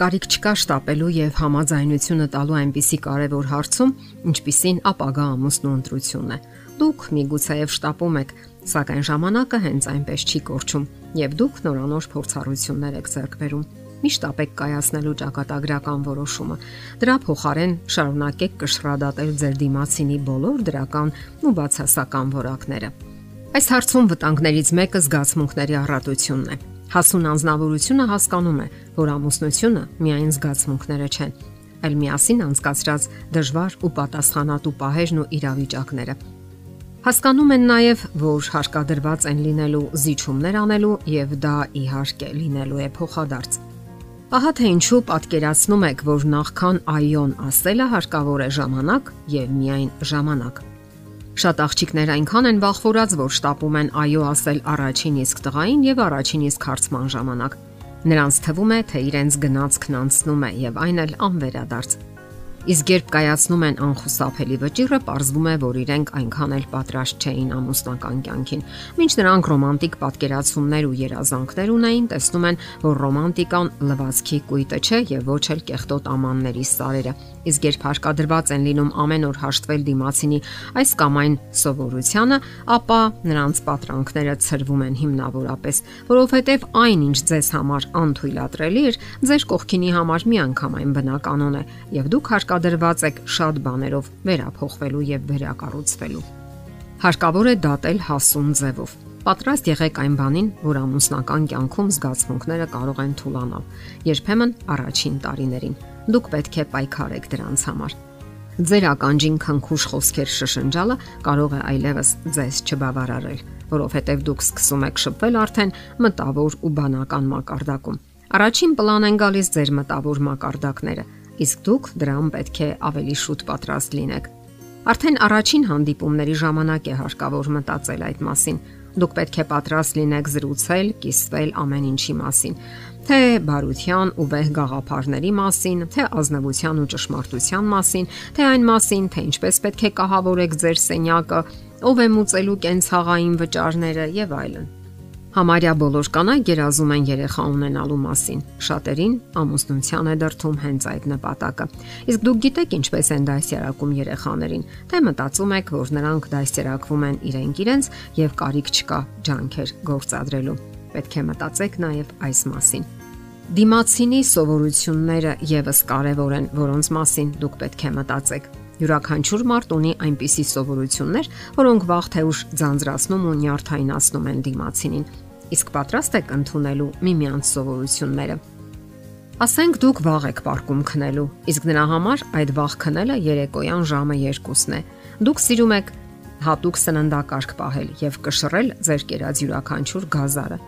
Կարիք չկա շտապելու եւ համաձայնությունը տալու այնպիսի կարևոր հարցում, ինչպիսին ապագա ամուսնու ընտրությունն է։ Դուք միգուցեև շտապում եք, սակայն ժամանակը հենց այնպես չի կորչում, եւ դուք նորանոր փորձառություններ եք ձեռք բերում։ Մի շտապեք կայացնելու ճակատագրական որոշումը։ Դրա փոխարեն շարունակեք կշռադատել ձեր դիմացինի բոլոր դրական ու բացասական որակները։ Այս հարցում վտանգներից մեկը զգացմունքների առատությունն է Հասուն անznավորությունը հասկանում է, որ ամուսնությունը միայն զգացմունքները չեն, այլ միասին անցկացրած դժվար ու պատասխանատու պահերն ու իրավիճակները։ Հասկանում են նաև, որ հարկադրված են լինելու զիջումներ անելու եւ դա իհարկե լինելու է փոխադարձ։ Ահա թե ինչու պատկերացնում եք, որ նախքան այոն ասելը հարկավոր է ժամանակ եւ միայն ժամանակ։ Շատ աղջիկներ այնքան են բախվորած, որ շտապում են այո ասել առաջին իսկ տղային եւ առաջին իսկ հարցման ժամանակ։ Նրանց թվում է, թե իրենց գնացքն անցնում է եւ այն էլ անվերադարձ։ Իսկ երբ կայացնում են անխուսափելի վճիռը, ողրվում է, որ իրենք այնքան էլ պատրաստ չէին ամուսնական կյանքին։ Մինչ նրանք ռոմանտիկ պատկերացումներ ու երազանքներ ունեին, տեսնում են, որ ռոմանտիկան լվացքի կույտը չէ եւ ոչ էլ կեղտոտ ամանների սարերը։ Իսկ երբ հարկադրված են լինում ամեն օր հաշտվել դիմացինի այս կամ այն սովորությանը, ապա նրանց պատրանքները ծրվում են հիմնավորապես, որովհետև այն, ինչ ձեզ համար անթույլատրելի էր, ձեր կողքինի համար միանգամայն բնականon է, եւ դուք հարկադրված եք շատ բաներով վերափոխվելու եւ վերակառուցվելու։ Հարկավոր է դատել հասուն ձևով։ Պատրաստ եղեք այն բանին, որ ամուսնական կյանքում զգացմունքները կարող են թուլանալ։ Երբեմն առաջին տարիներին դուք պետք է պայքարեք դրանց համար։ Ձեր ականջին քնքուշ խոսքեր շշնջալը կարող է այլևս ձեզ չբավարարել, որովհետև դուք սկսում եք շփվել արդեն մտավոր ու բանական մակարդակում։ Առաջին պլան են գալիս ձեր մտավոր մակարդակները, իսկ դուք դրան պետք է ավելի շուտ պատրաստ լինեք։ Արդեն առաջին հանդիպումների ժամանակ է հարկավոր մտածել այդ մասին, Դուք պետք է պատրաստ լինեք զրուցել, կիսվել ամեն ինչի մասին, թե բարության ու վեհ գաղափարների մասին, թե ազնվության ու ճշմարտության մասին, թե այն մասին, թե ինչպես պետք է կահավորեք ձեր սենյակը, ով է մուծելու կենցաղային վճարները եւ այլն։ Համարյա բոլոր կանայք երազում են երեխա ունենալու մասին։ Շատերին ամուսնության է դրթում հենց այդ նպատակը։ Իսկ դուք գիտեք ինչպես են դասյարակում երեխաներին, թե մտածում եք, որ նրանք դասյարակվում են իրենք իրենց եւ կարիք չկա ջանքեր գործադրելու։ Պետք է մտածեք նաեւ այս մասին։ Դիմացինի սովորությունները եւս կարևոր են, որոնց մասին դուք պետք է մտածեք Յուրաքանչյուր մարդ ունի այնպիսի սովորություններ, որոնք վաղ թե ուշ ձանձրացնում ու նյարդայնացնում են դիմացինին։ Իսկ պատրաստ եք ընդունելու միմյանց սովորությունները։ Ասենք դուք վաղ եք պարկում քնելու, իսկ նրա համար այդ վաղ քնելը երեկոյան ժամը 2-ն է։ Դուք սիրում եք հատուկ սննդակարգ պահել եւ կշռել ձեր կերած յուրաքանչյուր գազարը։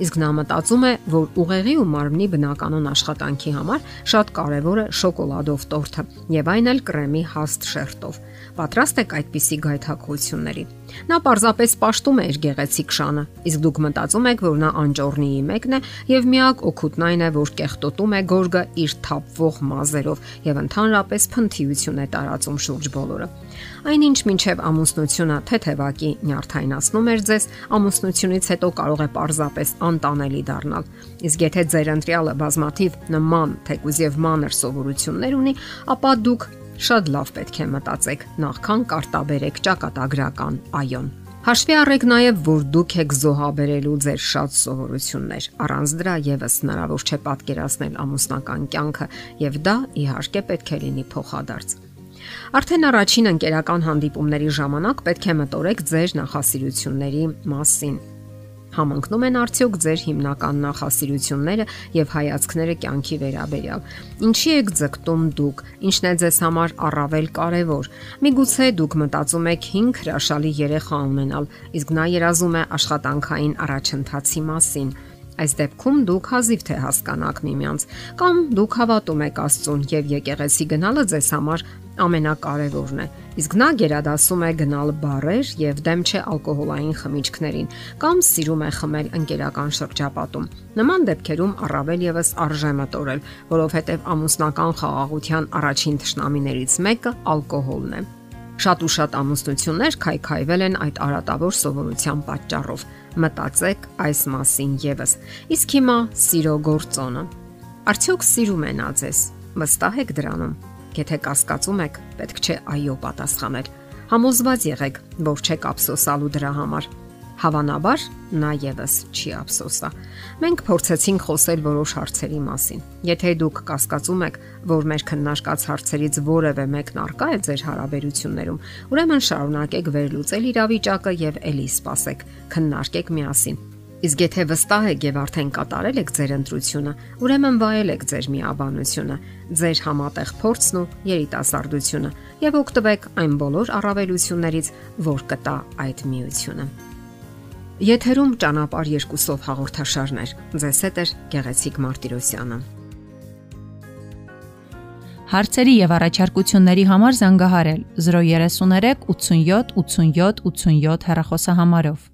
Իսկ նա մտածում է, որ ուղեղի ու մարմնի բնականon աշխատանքի համար շատ կարևոր է շոկոլադով տորթը եւ այն էլ կրեմի հաստ շերտով։ Պատրաստ եք այդպիսի գայթակղությունների։ Նա պարզապես պաշտում է իր գեղեցիկ շանը, իսկ դուք մտածում եք, որ նա անճորնիի մեկն է եւ միակ օգուտն այն է, որ կեղտոտում է գորգը իր թափվող մազերով եւ ընդհանրապես փնթիություն է տարածում շուրջ բոլորը։ Այնինչ մինչև ամուսնությունը թեթևակի նյարդայնացնում էր ձեզ, ամուսնությունից հետո կարող է պարզապես անտանելի դառնալ։ Իսկ եթե ձեր ընտրյալը բազմաթիվ նման թեկուզ եւ մանր սովորություններ ունի, ապա դուք շատ լավ պետք է մտածեք նախքան կարտաբերեք ճակատագրական այոն։ Հաշվի առեք նաև, որ դուք եք զոհաբերելու ձեր շատ սովորություններ։ Առանց դրա եւս հնարավոր չէ պատկերացնել ամուսնական կյանքը, եւ դա իհարկե պետք է լինի փոխադարձ։ Արդեն առաջին ընկերական հանդիպումների ժամանակ պետք է մտորեք ձեր նախասիրությունների մասին։ Համընկնում են արդյոք ձեր հիմնական նախասիրությունները եւ հայացքները կյանքի վերաբերյալ։ Ինչի եք ձգտում դուք, ինչն է ձեզ համար առավել կարևոր։ Միգուցե դուք մտածում եք 5 հրաշալի երեխա ունենալ, իսկ նա երազում է աշխատանքային առաջընթացի մասին Այս դեպքում դուք հազիվ թե հասկանաք միմյանց կամ դուք հավատում եք Աստծուն եւ եկեղեցի գնալը ձեզ համար ամենակարևորն է։ Իսկ նա գերադասում է գնալ բարեր եւ դեմ չէ ալկոհոլային խմիչքներին կամ սիրում է խմել ընկերական շրջապատում։ Նման դեպքերում առավել եւս արժե մտորել, որովհետեւ ամուսնական խաղաղության առաջին ճշնամիներից մեկը ալկոհոլն է։ Շատ ու շատ ամուսնություններ քայքայվել են այդ արատավոր սովորության պատճառով։ Մտածեք այս մասին եւս։ Իսկ հիմա սիրո գործոնը։ Արդյոք սիրում են ածես։ Վստահ եք դրանում։ Եթե կասկածում եք, պետք չէ այո պատասխանել։ Համոզված եղեք, որ չեք ափսոսալու դրա համար։ Հավանաբար նա եւս չի ափսոսա։ Մենք փորձեցինք խոսել որոշ հարցերի մասին։ Եթե դուք կասկածում եք, որ մեր քննարկած հարցերից որևէ մեկն արկա է ձեր հարաբերություններում, ուրեմն շարունակեք վերլուծել իրավիճակը եւ ելի սպասեք։ Քննարկեք միասին Իսկ եթե վստահ եք եւ արդեն կատարել եք ձեր ընտրությունը, ուրեմն վայելեք ձեր միաբանությունը, ձեր համատեղ փորձն ու երիտասարդությունը եւ օգտվեք այն բոլոր առավելություններից, որ կտա այդ միությունը։ Եթերում ճանապար երկուսով հաղորդաշարներ։ Ձեզ հետ է Գեղեցիկ Մարտիրոսյանը։ Հարցերի եւ առաջարկությունների համար զանգահարել 033 87 87 87 հեռախոսահամարով։